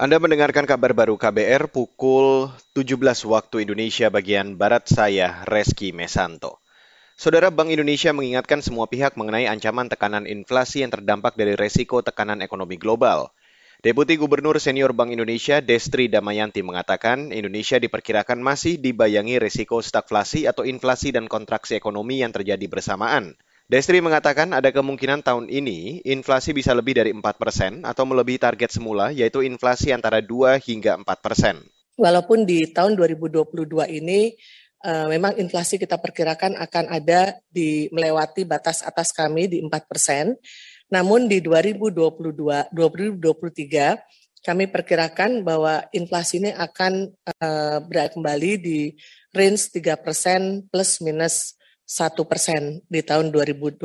Anda mendengarkan kabar baru KBR pukul 17 waktu Indonesia bagian Barat saya, Reski Mesanto. Saudara Bank Indonesia mengingatkan semua pihak mengenai ancaman tekanan inflasi yang terdampak dari resiko tekanan ekonomi global. Deputi Gubernur Senior Bank Indonesia Destri Damayanti mengatakan Indonesia diperkirakan masih dibayangi resiko stagflasi atau inflasi dan kontraksi ekonomi yang terjadi bersamaan. Destri mengatakan ada kemungkinan tahun ini inflasi bisa lebih dari 4 persen atau melebihi target semula yaitu inflasi antara 2 hingga 4 persen. Walaupun di tahun 2022 ini uh, memang inflasi kita perkirakan akan ada di melewati batas atas kami di 4 persen, namun di 2022 2023 kami perkirakan bahwa inflasi ini akan uh, berada kembali di range 3 persen plus minus satu persen di tahun 2023.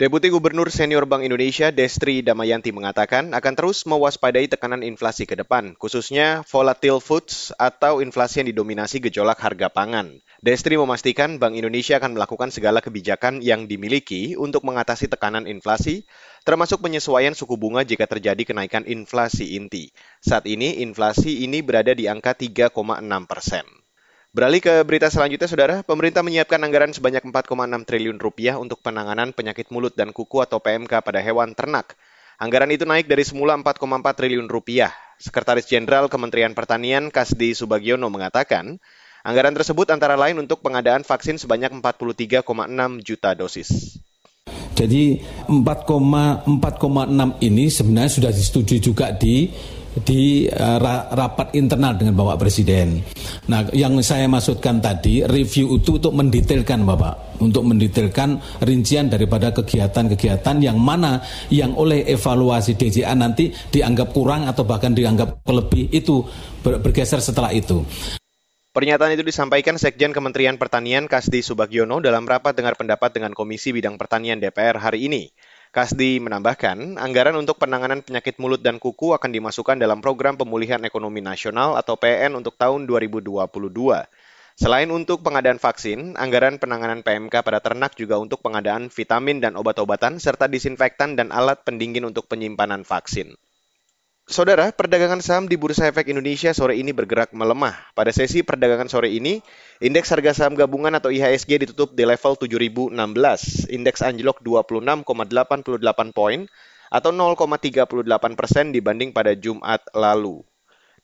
Deputi Gubernur Senior Bank Indonesia Destri Damayanti mengatakan akan terus mewaspadai tekanan inflasi ke depan, khususnya volatile foods atau inflasi yang didominasi gejolak harga pangan. Destri memastikan Bank Indonesia akan melakukan segala kebijakan yang dimiliki untuk mengatasi tekanan inflasi, termasuk penyesuaian suku bunga jika terjadi kenaikan inflasi inti. Saat ini, inflasi ini berada di angka 3,6 persen. Beralih ke berita selanjutnya, Saudara. Pemerintah menyiapkan anggaran sebanyak 4,6 triliun rupiah untuk penanganan penyakit mulut dan kuku atau PMK pada hewan ternak. Anggaran itu naik dari semula 4,4 triliun rupiah. Sekretaris Jenderal Kementerian Pertanian Kasdi Subagiono mengatakan, anggaran tersebut antara lain untuk pengadaan vaksin sebanyak 43,6 juta dosis. Jadi 4,4,6 ini sebenarnya sudah disetujui juga di di uh, rapat internal dengan Bapak Presiden. Nah, yang saya maksudkan tadi review itu untuk mendetailkan Bapak, untuk mendetailkan rincian daripada kegiatan-kegiatan yang mana yang oleh evaluasi DJA nanti dianggap kurang atau bahkan dianggap lebih itu bergeser setelah itu. Pernyataan itu disampaikan Sekjen Kementerian Pertanian Kasdi Subagiono dalam rapat dengar pendapat dengan Komisi Bidang Pertanian DPR hari ini. Kasdi menambahkan, anggaran untuk penanganan penyakit mulut dan kuku akan dimasukkan dalam program pemulihan ekonomi nasional atau PN untuk tahun 2022. Selain untuk pengadaan vaksin, anggaran penanganan PMK pada ternak juga untuk pengadaan vitamin dan obat-obatan serta disinfektan dan alat pendingin untuk penyimpanan vaksin. Saudara, perdagangan saham di Bursa Efek Indonesia sore ini bergerak melemah. Pada sesi perdagangan sore ini, indeks harga saham gabungan atau IHSG ditutup di level 7016. Indeks anjlok 26,88 poin atau 0,38 persen dibanding pada Jumat lalu.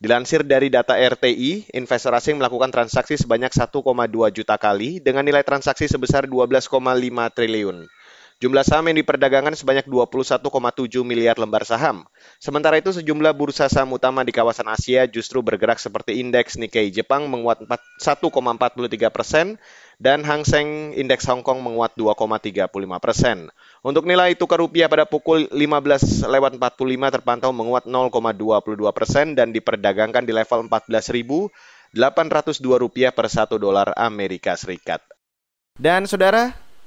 Dilansir dari data RTI, investor asing melakukan transaksi sebanyak 1,2 juta kali dengan nilai transaksi sebesar 12,5 triliun. Jumlah saham yang diperdagangkan sebanyak 21,7 miliar lembar saham. Sementara itu sejumlah bursa saham utama di kawasan Asia justru bergerak seperti indeks Nikkei Jepang menguat 1,43 persen dan Hang Seng indeks Hong Kong menguat 2,35 persen. Untuk nilai tukar rupiah pada pukul 15 lewat 45 terpantau menguat 0,22 persen dan diperdagangkan di level 14.802 rupiah per satu dolar Amerika Serikat. Dan saudara,